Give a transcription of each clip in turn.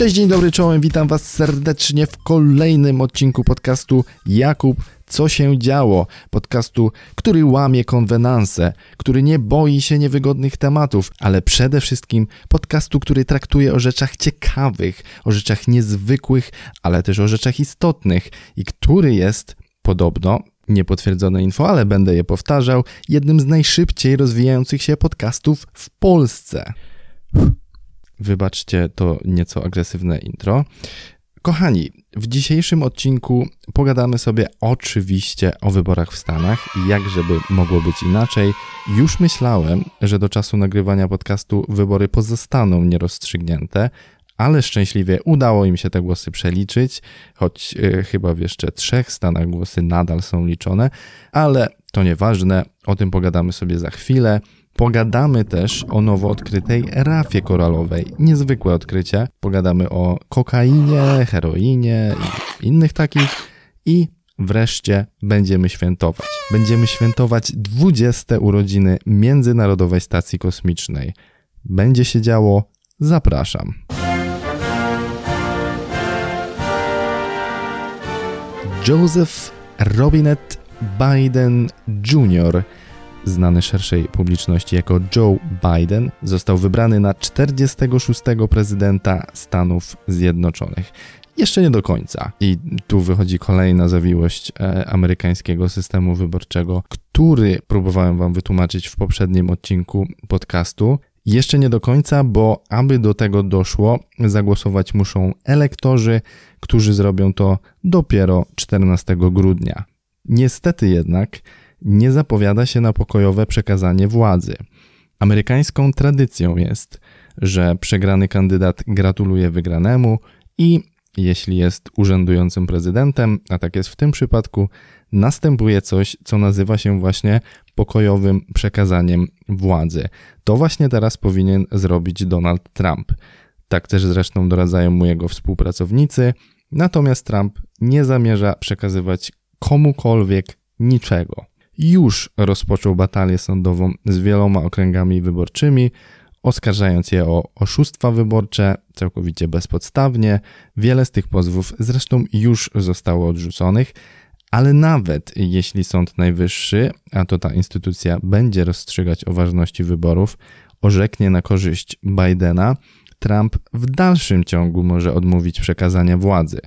Cześć, dzień dobry, czołem, witam Was serdecznie w kolejnym odcinku podcastu Jakub, co się działo? Podcastu, który łamie konwenanse, który nie boi się niewygodnych tematów, ale przede wszystkim podcastu, który traktuje o rzeczach ciekawych, o rzeczach niezwykłych, ale też o rzeczach istotnych i który jest podobno niepotwierdzone info, ale będę je powtarzał, jednym z najszybciej rozwijających się podcastów w Polsce. Wybaczcie to nieco agresywne intro. Kochani, w dzisiejszym odcinku pogadamy sobie oczywiście o wyborach w Stanach i jak żeby mogło być inaczej. Już myślałem, że do czasu nagrywania podcastu wybory pozostaną nierozstrzygnięte, ale szczęśliwie udało im się te głosy przeliczyć, choć yy, chyba w jeszcze trzech stanach głosy nadal są liczone, ale to nieważne, o tym pogadamy sobie za chwilę. Pogadamy też o nowo odkrytej rafie koralowej. Niezwykłe odkrycie. Pogadamy o kokainie, heroinie i innych takich. I wreszcie będziemy świętować. Będziemy świętować 20. urodziny Międzynarodowej Stacji Kosmicznej. Będzie się działo. Zapraszam. Joseph Robinette Biden Jr., znany szerszej publiczności jako Joe Biden, został wybrany na 46. prezydenta Stanów Zjednoczonych. Jeszcze nie do końca. I tu wychodzi kolejna zawiłość e, amerykańskiego systemu wyborczego, który próbowałem Wam wytłumaczyć w poprzednim odcinku podcastu. Jeszcze nie do końca, bo aby do tego doszło, zagłosować muszą elektorzy, którzy zrobią to dopiero 14 grudnia. Niestety jednak nie zapowiada się na pokojowe przekazanie władzy. Amerykańską tradycją jest, że przegrany kandydat gratuluje wygranemu i jeśli jest urzędującym prezydentem, a tak jest w tym przypadku, następuje coś, co nazywa się właśnie pokojowym przekazaniem władzy. To właśnie teraz powinien zrobić Donald Trump. Tak też zresztą doradzają mu jego współpracownicy. Natomiast Trump nie zamierza przekazywać komukolwiek niczego. Już rozpoczął batalię sądową z wieloma okręgami wyborczymi, oskarżając je o oszustwa wyborcze całkowicie bezpodstawnie. Wiele z tych pozwów zresztą już zostało odrzuconych, ale nawet jeśli Sąd Najwyższy, a to ta instytucja będzie rozstrzygać o ważności wyborów, orzeknie na korzyść Bidena, Trump w dalszym ciągu może odmówić przekazania władzy.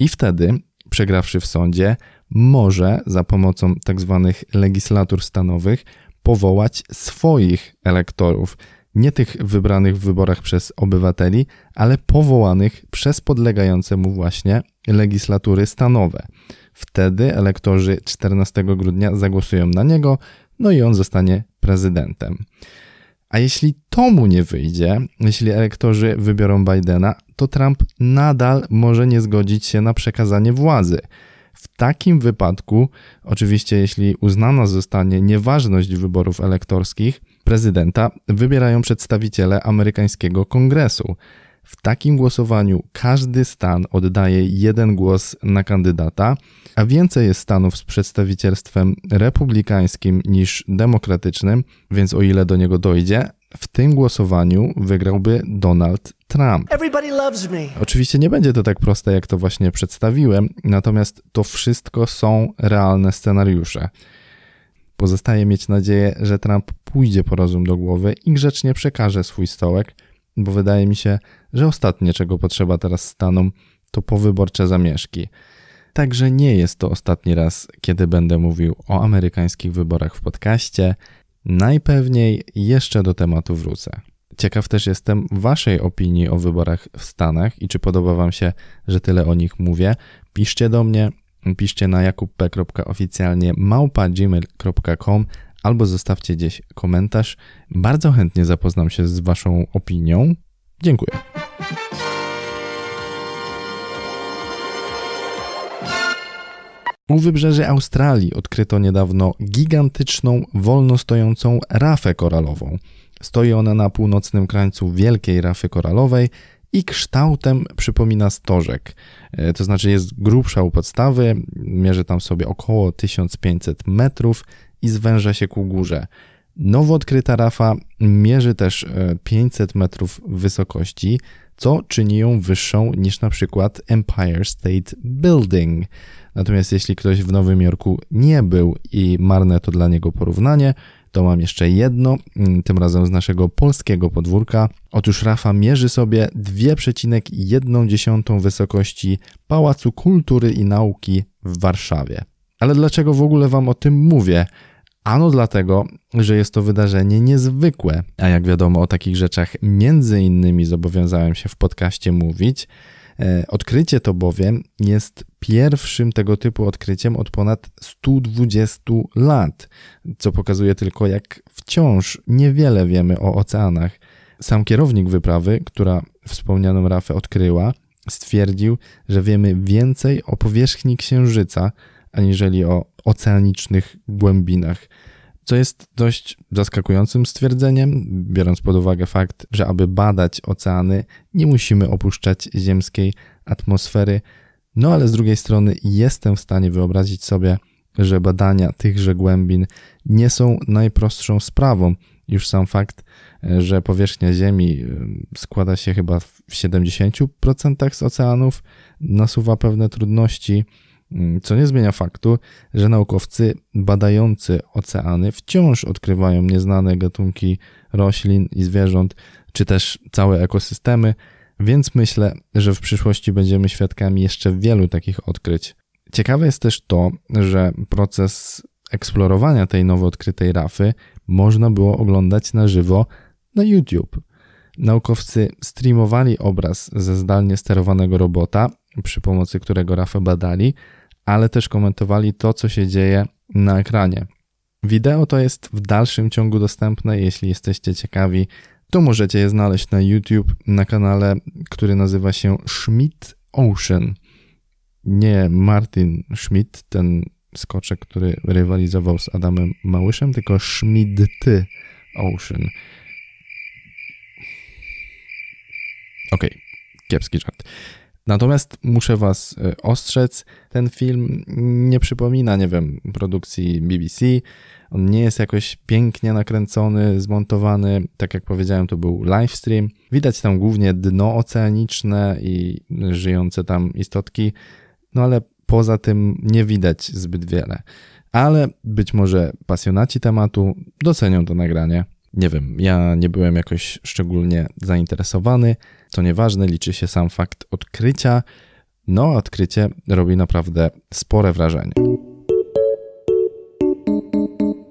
I wtedy, przegrawszy w sądzie, może za pomocą tzw. Tak legislatur stanowych powołać swoich elektorów, nie tych wybranych w wyborach przez obywateli, ale powołanych przez podlegające mu właśnie legislatury stanowe. Wtedy elektorzy 14 grudnia zagłosują na niego, no i on zostanie prezydentem. A jeśli to mu nie wyjdzie, jeśli elektorzy wybiorą Bidena, to Trump nadal może nie zgodzić się na przekazanie władzy. W takim wypadku, oczywiście, jeśli uznana zostanie nieważność wyborów elektorskich, prezydenta wybierają przedstawiciele amerykańskiego kongresu. W takim głosowaniu każdy stan oddaje jeden głos na kandydata, a więcej jest stanów z przedstawicielstwem republikańskim niż demokratycznym, więc o ile do niego dojdzie, w tym głosowaniu wygrałby Donald Trump. Oczywiście nie będzie to tak proste, jak to właśnie przedstawiłem, natomiast to wszystko są realne scenariusze. Pozostaje mieć nadzieję, że Trump pójdzie po rozum do głowy i grzecznie przekaże swój stołek, bo wydaje mi się, że ostatnie, czego potrzeba teraz Stanom, to powyborcze zamieszki. Także nie jest to ostatni raz, kiedy będę mówił o amerykańskich wyborach w podcaście. Najpewniej jeszcze do tematu wrócę. Ciekaw też jestem Waszej opinii o wyborach w Stanach i czy podoba Wam się, że tyle o nich mówię. Piszcie do mnie, piszcie na jakubp.oficjalnie małpa.gmail.com albo zostawcie gdzieś komentarz. Bardzo chętnie zapoznam się z Waszą opinią. Dziękuję. U wybrzeży Australii odkryto niedawno gigantyczną, wolno stojącą rafę koralową. Stoi ona na północnym krańcu wielkiej rafy koralowej i kształtem przypomina stożek. E, to znaczy jest grubsza u podstawy, mierzy tam sobie około 1500 metrów i zwęża się ku górze. Nowo odkryta rafa mierzy też 500 e, metrów wysokości, co czyni ją wyższą niż na przykład Empire State Building. Natomiast jeśli ktoś w Nowym Jorku nie był i marne to dla niego porównanie, to mam jeszcze jedno, mm, tym razem z naszego polskiego podwórka. Otóż Rafa mierzy sobie 2,1 wysokości Pałacu Kultury i Nauki w Warszawie. Ale dlaczego w ogóle Wam o tym mówię? Ano dlatego, że jest to wydarzenie niezwykłe, a jak wiadomo o takich rzeczach między innymi zobowiązałem się w podcaście mówić. E, odkrycie to bowiem jest pierwszym tego typu odkryciem od ponad 120 lat, co pokazuje tylko jak wciąż niewiele wiemy o oceanach. Sam kierownik wyprawy, która wspomnianą rafę odkryła, stwierdził, że wiemy więcej o powierzchni Księżyca aniżeli o oceanicznych głębinach. Co jest dość zaskakującym stwierdzeniem, biorąc pod uwagę fakt, że aby badać oceany, nie musimy opuszczać ziemskiej atmosfery. No ale z drugiej strony jestem w stanie wyobrazić sobie, że badania tychże głębin nie są najprostszą sprawą. Już sam fakt, że powierzchnia Ziemi składa się chyba w 70% z oceanów, nasuwa pewne trudności. Mm, co nie zmienia faktu, że naukowcy badający oceany wciąż odkrywają nieznane gatunki roślin i zwierząt, czy też całe ekosystemy, więc myślę, że w przyszłości będziemy świadkami jeszcze wielu takich odkryć. Ciekawe jest też to, że proces eksplorowania tej nowo odkrytej rafy można było oglądać na żywo na YouTube. Naukowcy streamowali obraz ze zdalnie sterowanego robota, przy pomocy którego rafę badali, ale też komentowali to, co się dzieje na ekranie. Wideo to jest w dalszym ciągu dostępne, jeśli jesteście ciekawi, to możecie je znaleźć na YouTube na kanale, który nazywa się Schmidt Ocean. Nie Martin Schmidt, ten skoczek, który rywalizował z Adamem Małyszem, tylko Schmidt Ocean. Okej, okay, kiepski żart. Natomiast muszę Was e, ostrzec, ten film nie przypomina, nie wiem, produkcji BBC. On nie jest jakoś pięknie nakręcony, zmontowany. Tak jak powiedziałem, to był livestream. Widać tam głównie dno oceaniczne i żyjące tam istotki, no ale poza tym nie widać zbyt wiele. Ale być może pasjonaci tematu docenią to nagranie. Nie wiem, ja nie byłem jakoś szczególnie zainteresowany. To nieważne, liczy się sam fakt odkrycia. No, odkrycie robi naprawdę spore wrażenie.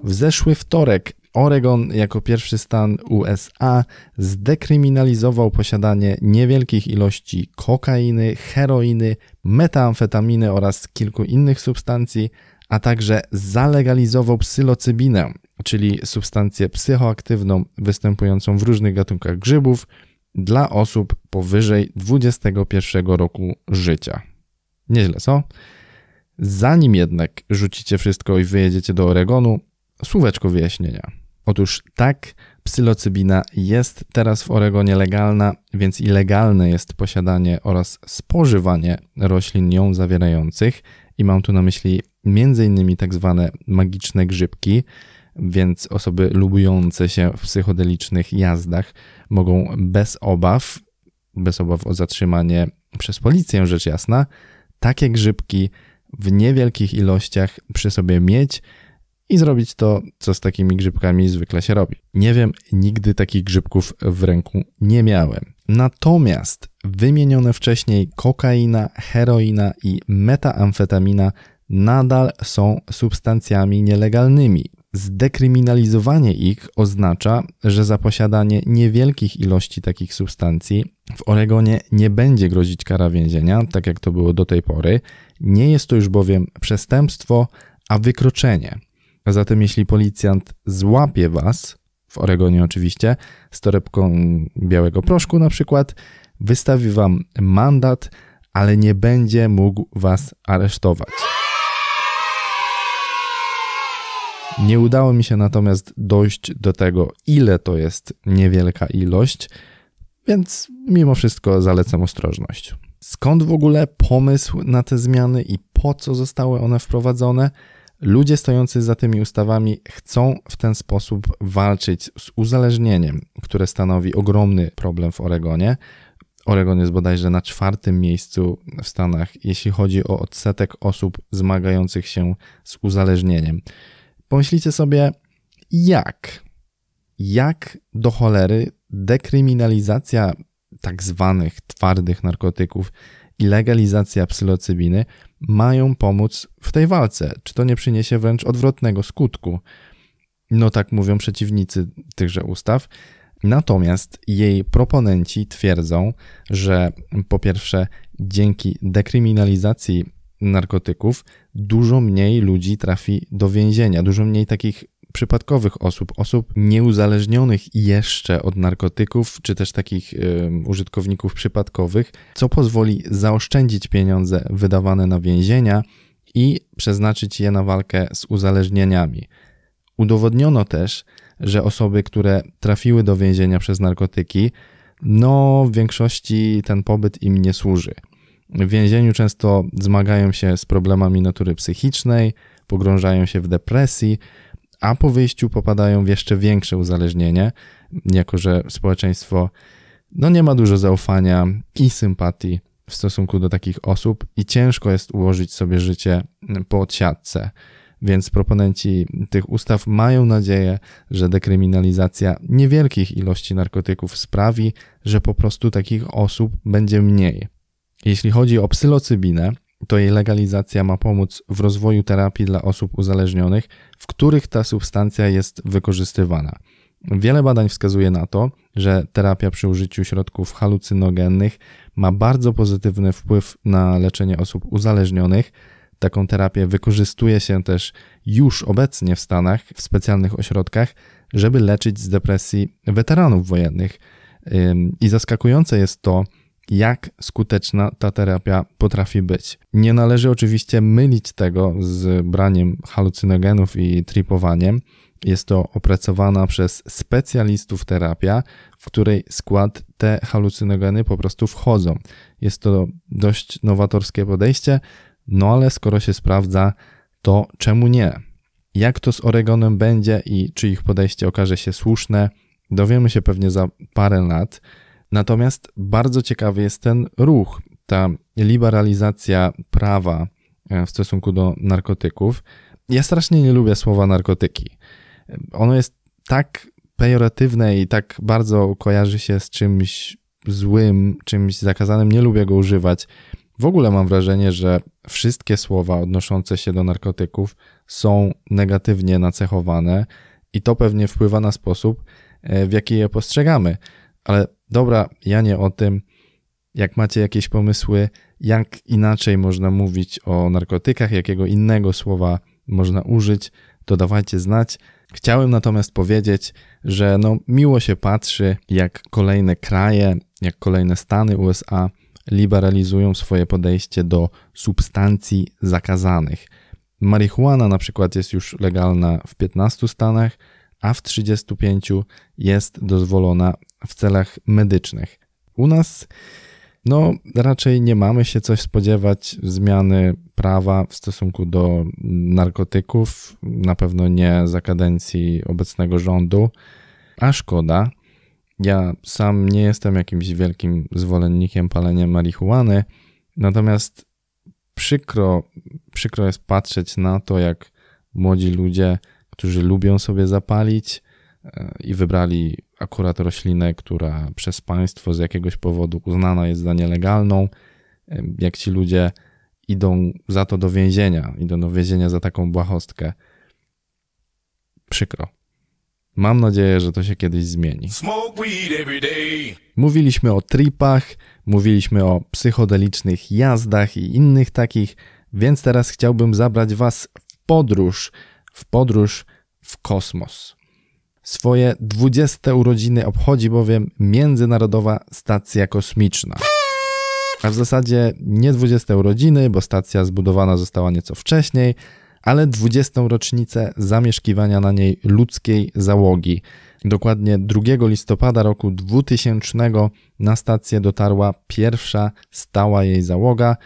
W zeszły wtorek Oregon jako pierwszy stan USA zdekryminalizował posiadanie niewielkich ilości kokainy, heroiny, metamfetaminy oraz kilku innych substancji, a także zalegalizował psylocybinę, czyli substancję psychoaktywną występującą w różnych gatunkach grzybów dla osób powyżej 21 roku życia. Nieźle, co? Zanim jednak rzucicie wszystko i wyjedziecie do Oregonu, słóweczko wyjaśnienia. Otóż tak, psylocybina jest teraz w Oregonie legalna, więc ilegalne jest posiadanie oraz spożywanie roślin ją zawierających i mam tu na myśli m.in. tak zwane magiczne grzybki, więc osoby lubujące się w psychodelicznych jazdach mogą bez obaw, bez obaw o zatrzymanie przez policję, rzecz jasna, takie grzybki w niewielkich ilościach przy sobie mieć i zrobić to, co z takimi grzybkami zwykle się robi. Nie wiem, nigdy takich grzybków w ręku nie miałem. Natomiast wymienione wcześniej kokaina, heroina i metamfetamina nadal są substancjami nielegalnymi. Zdekryminalizowanie ich oznacza, że za posiadanie niewielkich ilości takich substancji w Oregonie nie będzie grozić kara więzienia, tak jak to było do tej pory. Nie jest to już bowiem przestępstwo, a wykroczenie. A zatem, jeśli policjant złapie was, w Oregonie oczywiście, z torebką białego proszku na przykład, wystawi wam mandat, ale nie będzie mógł was aresztować. Nie udało mi się natomiast dojść do tego, ile to jest niewielka ilość, więc mimo wszystko zalecam ostrożność. Skąd w ogóle pomysł na te zmiany i po co zostały one wprowadzone? Ludzie stojący za tymi ustawami chcą w ten sposób walczyć z uzależnieniem, które stanowi ogromny problem w Oregonie. Oregon jest bodajże na czwartym miejscu w Stanach, jeśli chodzi o odsetek osób zmagających się z uzależnieniem. Pomyślicie sobie, jak? Jak do cholery dekryminalizacja tak zwanych twardych narkotyków i legalizacja psylocybiny mają pomóc w tej walce? Czy to nie przyniesie wręcz odwrotnego skutku? No tak mówią przeciwnicy tychże ustaw. Natomiast jej proponenci twierdzą, że po pierwsze, dzięki dekryminalizacji narkotyków dużo mniej ludzi trafi do więzienia, dużo mniej takich przypadkowych osób, osób nieuzależnionych jeszcze od narkotyków, czy też takich y, użytkowników przypadkowych, co pozwoli zaoszczędzić pieniądze wydawane na więzienia i przeznaczyć je na walkę z uzależnieniami. Udowodniono też, że osoby, które trafiły do więzienia przez narkotyki, no w większości ten pobyt im nie służy. W więzieniu często zmagają się z problemami natury psychicznej, pogrążają się w depresji, a po wyjściu popadają w jeszcze większe uzależnienie, jako że społeczeństwo no nie ma dużo zaufania i sympatii w stosunku do takich osób i ciężko jest ułożyć sobie życie po odsiadce. Więc proponenci tych ustaw mają nadzieję, że dekryminalizacja niewielkich ilości narkotyków sprawi, że po prostu takich osób będzie mniej. Jeśli chodzi o psylocybinę, to jej legalizacja ma pomóc w rozwoju terapii dla osób uzależnionych, w których ta substancja jest wykorzystywana. Wiele badań wskazuje na to, że terapia przy użyciu środków halucynogennych ma bardzo pozytywny wpływ na leczenie osób uzależnionych. Taką terapię wykorzystuje się też już obecnie w Stanach w specjalnych ośrodkach, żeby leczyć z depresji weteranów wojennych. I zaskakujące jest to, jak skuteczna ta terapia potrafi być. Nie należy oczywiście mylić tego z braniem halucynogenów i tripowaniem. Jest to opracowana przez specjalistów terapia, w której skład te halucynogeny po prostu wchodzą. Jest to dość nowatorskie podejście, no ale skoro się sprawdza, to czemu nie? Jak to z Oregonem będzie i czy ich podejście okaże się słuszne, dowiemy się pewnie za parę lat. Natomiast bardzo ciekawy jest ten ruch, ta liberalizacja prawa e, w stosunku do narkotyków. Ja strasznie nie lubię słowa narkotyki. Ono jest tak pejoratywne i tak bardzo kojarzy się z czymś złym, czymś zakazanym. Nie lubię go używać. W ogóle mam wrażenie, że wszystkie słowa odnoszące się do narkotyków są negatywnie nacechowane i to pewnie wpływa na sposób, e, w jaki je postrzegamy. Ale dobra, ja nie o tym. Jak macie jakieś pomysły, jak inaczej można mówić o narkotykach, jakiego innego słowa można użyć, to dawajcie znać. Chciałem natomiast powiedzieć, że no, miło się patrzy, jak kolejne kraje, jak kolejne stany USA liberalizują swoje podejście do substancji zakazanych. Marihuana na przykład jest już legalna w 15 stanach, a w 35 jest dozwolona w celach medycznych. U nas no, raczej nie mamy się coś spodziewać zmiany prawa w stosunku do narkotyków, na pewno nie za kadencji obecnego rządu, a szkoda. Ja sam nie jestem jakimś wielkim zwolennikiem palenia marihuany, natomiast przykro, przykro jest patrzeć na to, jak młodzi ludzie, którzy lubią sobie zapalić e, i wybrali akurat roślinę, która przez państwo z jakiegoś powodu uznana jest za nielegalną, jak ci ludzie idą za to do więzienia, idą do więzienia za taką błahostkę. Przykro. Mam nadzieję, że to się kiedyś zmieni. Mówiliśmy o tripach, mówiliśmy o psychodelicznych jazdach i innych takich, więc teraz chciałbym zabrać Was w podróż, w podróż w kosmos. Swoje 20 urodziny obchodzi bowiem Międzynarodowa Stacja Kosmiczna. A w zasadzie nie 20 urodziny, bo stacja zbudowana została nieco wcześniej, ale 20. rocznicę zamieszkiwania na niej ludzkiej załogi. Dokładnie 2 listopada roku 2000 na stację dotarła pierwsza stała jej załoga.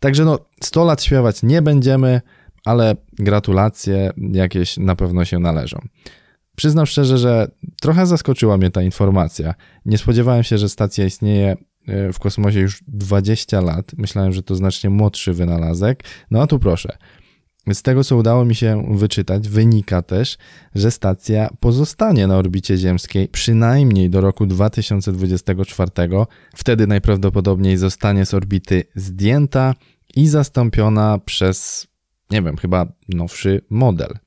Także no, 100 lat śpiewać nie będziemy, ale gratulacje jakieś na pewno się należą. Przyznam szczerze, że trochę zaskoczyła mnie ta informacja. Nie spodziewałem się, że stacja istnieje e, w kosmosie już 20 lat. Myślałem, że to znacznie młodszy wynalazek. No a tu proszę. Z tego, co udało mi się wyczytać, wynika też, że stacja pozostanie na orbicie ziemskiej przynajmniej do roku 2024. Wtedy najprawdopodobniej zostanie z orbity zdjęta i zastąpiona przez, nie wiem, chyba nowszy model.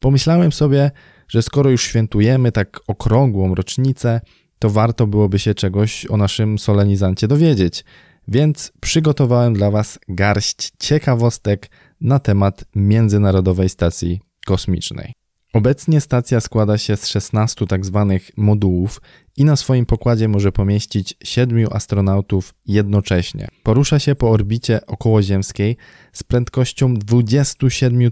Pomyślałem sobie, że skoro już świętujemy tak okrągłą rocznicę, to warto byłoby się czegoś o naszym solenizancie dowiedzieć. Więc przygotowałem dla Was garść ciekawostek na temat Międzynarodowej Stacji Kosmicznej. Obecnie stacja składa się z 16 tzw. Tak modułów i na swoim pokładzie może pomieścić 7 astronautów jednocześnie. Porusza się po orbicie okołoziemskiej z prędkością 27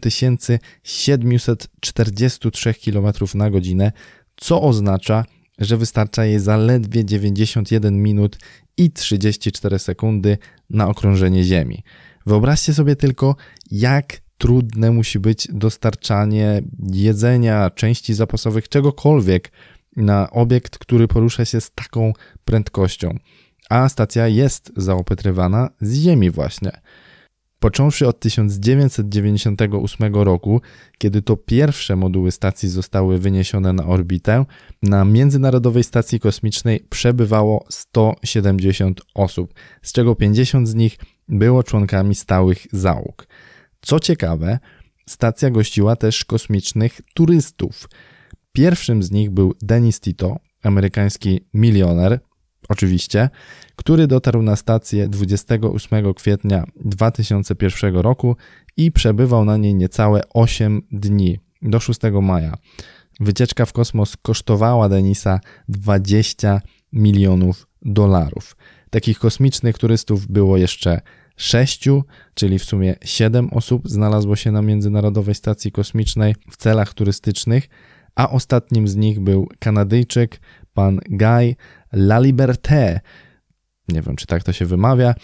743 km na godzinę, co oznacza, że wystarcza jej zaledwie 91 minut i 34 sekundy na okrążenie Ziemi. Wyobraźcie sobie tylko, jak trudne musi być dostarczanie jedzenia, części zapasowych, czegokolwiek na obiekt, który porusza się z taką prędkością. A stacja jest zaopatrywana z Ziemi właśnie. Począwszy od 1998 roku, kiedy to pierwsze moduły stacji zostały wyniesione na orbitę, na Międzynarodowej Stacji Kosmicznej przebywało 170 osób, z czego 50 z nich było członkami stałych załóg. Co ciekawe, stacja gościła też kosmicznych turystów. Pierwszym z nich był Denis Tito, amerykański milioner, oczywiście, który dotarł na stację 28 kwietnia 2001 roku i przebywał na niej niecałe 8 dni do 6 maja. Wycieczka w kosmos kosztowała Denisa 20 milionów dolarów. Takich kosmicznych turystów było jeszcze sześciu, czyli w sumie siedem osób znalazło się na Międzynarodowej Stacji Kosmicznej w celach turystycznych, a ostatnim z nich był Kanadyjczyk, pan Guy Laliberté, nie wiem czy tak to się wymawia,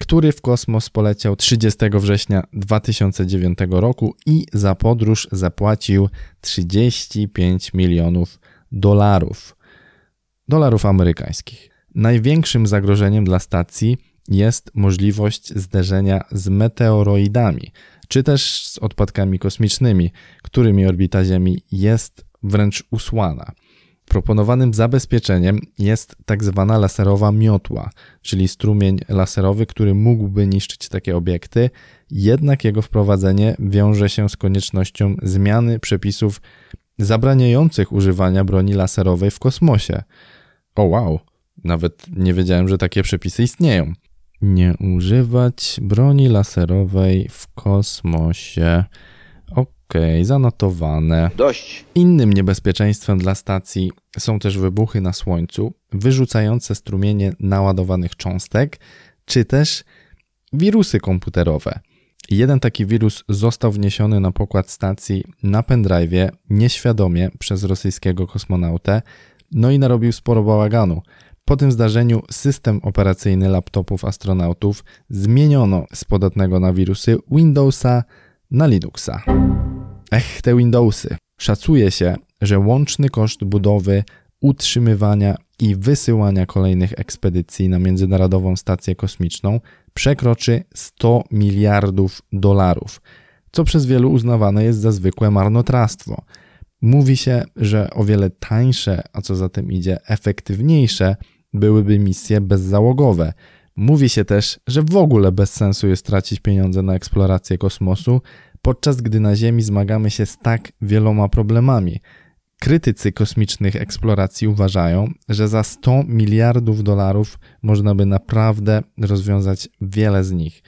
który w kosmos poleciał 30 września 2009 roku i za podróż zapłacił 35 milionów dolarów. Dolarów amerykańskich. Największym zagrożeniem dla stacji jest możliwość zderzenia z meteoroidami, czy też z odpadkami kosmicznymi, którymi orbita Ziemi jest wręcz usłana. Proponowanym zabezpieczeniem jest tak zwana laserowa miotła, czyli strumień laserowy, który mógłby niszczyć takie obiekty, jednak jego wprowadzenie wiąże się z koniecznością zmiany przepisów zabraniających używania broni laserowej w kosmosie. O wow, nawet nie wiedziałem, że takie przepisy istnieją. Nie używać broni laserowej w kosmosie. Okej, okay, zanotowane. Dość. Innym niebezpieczeństwem dla stacji są też wybuchy na Słońcu, wyrzucające strumienie naładowanych cząstek, czy też wirusy komputerowe. Jeden taki wirus został wniesiony na pokład stacji na pendrive nieświadomie przez rosyjskiego kosmonautę, no i narobił sporo bałaganu. Po tym zdarzeniu system operacyjny laptopów astronautów zmieniono z podatnego na wirusy Windowsa na Linuxa. Ech, te Windowsy. Szacuje się, że łączny koszt budowy, utrzymywania i wysyłania kolejnych ekspedycji na Międzynarodową Stację Kosmiczną przekroczy 100 miliardów dolarów, co przez wielu uznawane jest za zwykłe marnotrawstwo. Mówi się, że o wiele tańsze, a co za tym idzie, efektywniejsze byłyby misje bezzałogowe. Mówi się też, że w ogóle bez sensu jest tracić pieniądze na eksplorację kosmosu, podczas gdy na Ziemi zmagamy się z tak wieloma problemami. Krytycy kosmicznych eksploracji uważają, że za 100 miliardów dolarów można by naprawdę rozwiązać wiele z nich.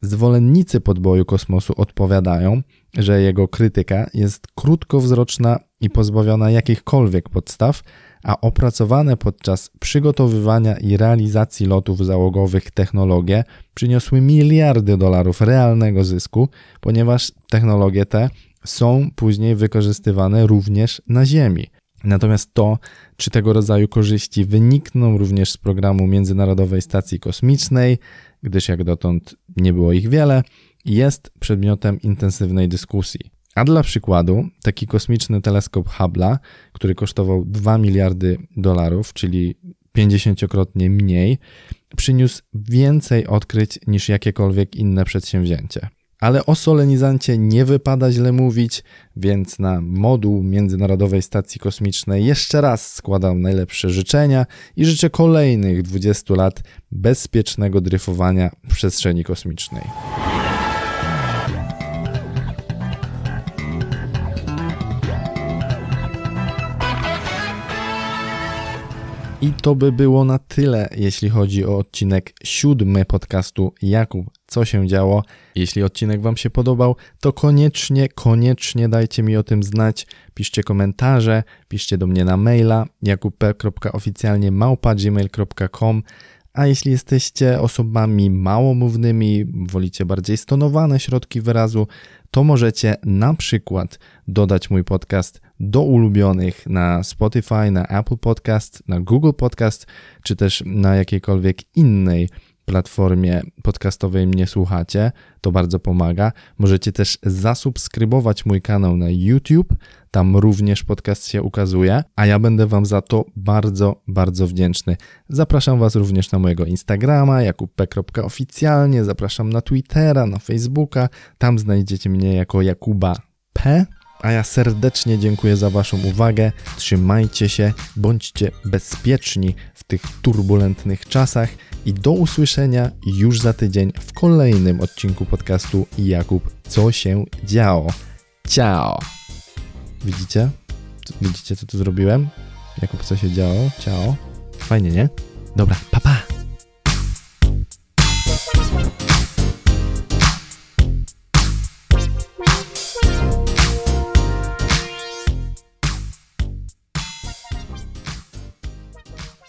Zwolennicy podboju kosmosu odpowiadają, że jego krytyka jest krótkowzroczna i pozbawiona jakichkolwiek podstaw, a opracowane podczas przygotowywania i realizacji lotów załogowych technologie przyniosły miliardy dolarów realnego zysku, ponieważ technologie te są później wykorzystywane również na Ziemi. Natomiast to, czy tego rodzaju korzyści wynikną również z programu Międzynarodowej Stacji Kosmicznej, gdyż jak dotąd nie było ich wiele, jest przedmiotem intensywnej dyskusji. A dla przykładu, taki kosmiczny teleskop Hubble'a, który kosztował 2 miliardy dolarów, czyli 50-krotnie mniej, przyniósł więcej odkryć niż jakiekolwiek inne przedsięwzięcie. Ale o solenizancie nie wypada źle mówić, więc na moduł Międzynarodowej Stacji Kosmicznej jeszcze raz składam najlepsze życzenia i życzę kolejnych 20 lat bezpiecznego dryfowania w przestrzeni kosmicznej. I to by było na tyle, jeśli chodzi o odcinek siódmy podcastu Jakub, co się działo. Jeśli odcinek Wam się podobał, to koniecznie, koniecznie dajcie mi o tym znać. Piszcie komentarze, piszcie do mnie na maila jakub.oficjalnie a jeśli jesteście osobami małomównymi, wolicie bardziej stonowane środki wyrazu, to możecie na przykład dodać mój podcast do ulubionych na Spotify, na Apple Podcast, na Google Podcast, czy też na jakiejkolwiek innej platformie podcastowej mnie słuchacie, to bardzo pomaga. Możecie też zasubskrybować mój kanał na YouTube, tam również podcast się ukazuje, a ja będę Wam za to bardzo, bardzo wdzięczny. Zapraszam Was również na mojego Instagrama, jakubp.oficjalnie, zapraszam na Twittera, na Facebooka, tam znajdziecie mnie jako Jakuba P. A ja serdecznie dziękuję za Waszą uwagę. Trzymajcie się, bądźcie bezpieczni w tych turbulentnych czasach i do usłyszenia już za tydzień w kolejnym odcinku podcastu Jakub, co się działo. Ciao! Widzicie? Widzicie, co tu zrobiłem? Jakub, co się działo? Ciao. Fajnie, nie? Dobra, papa! Pa.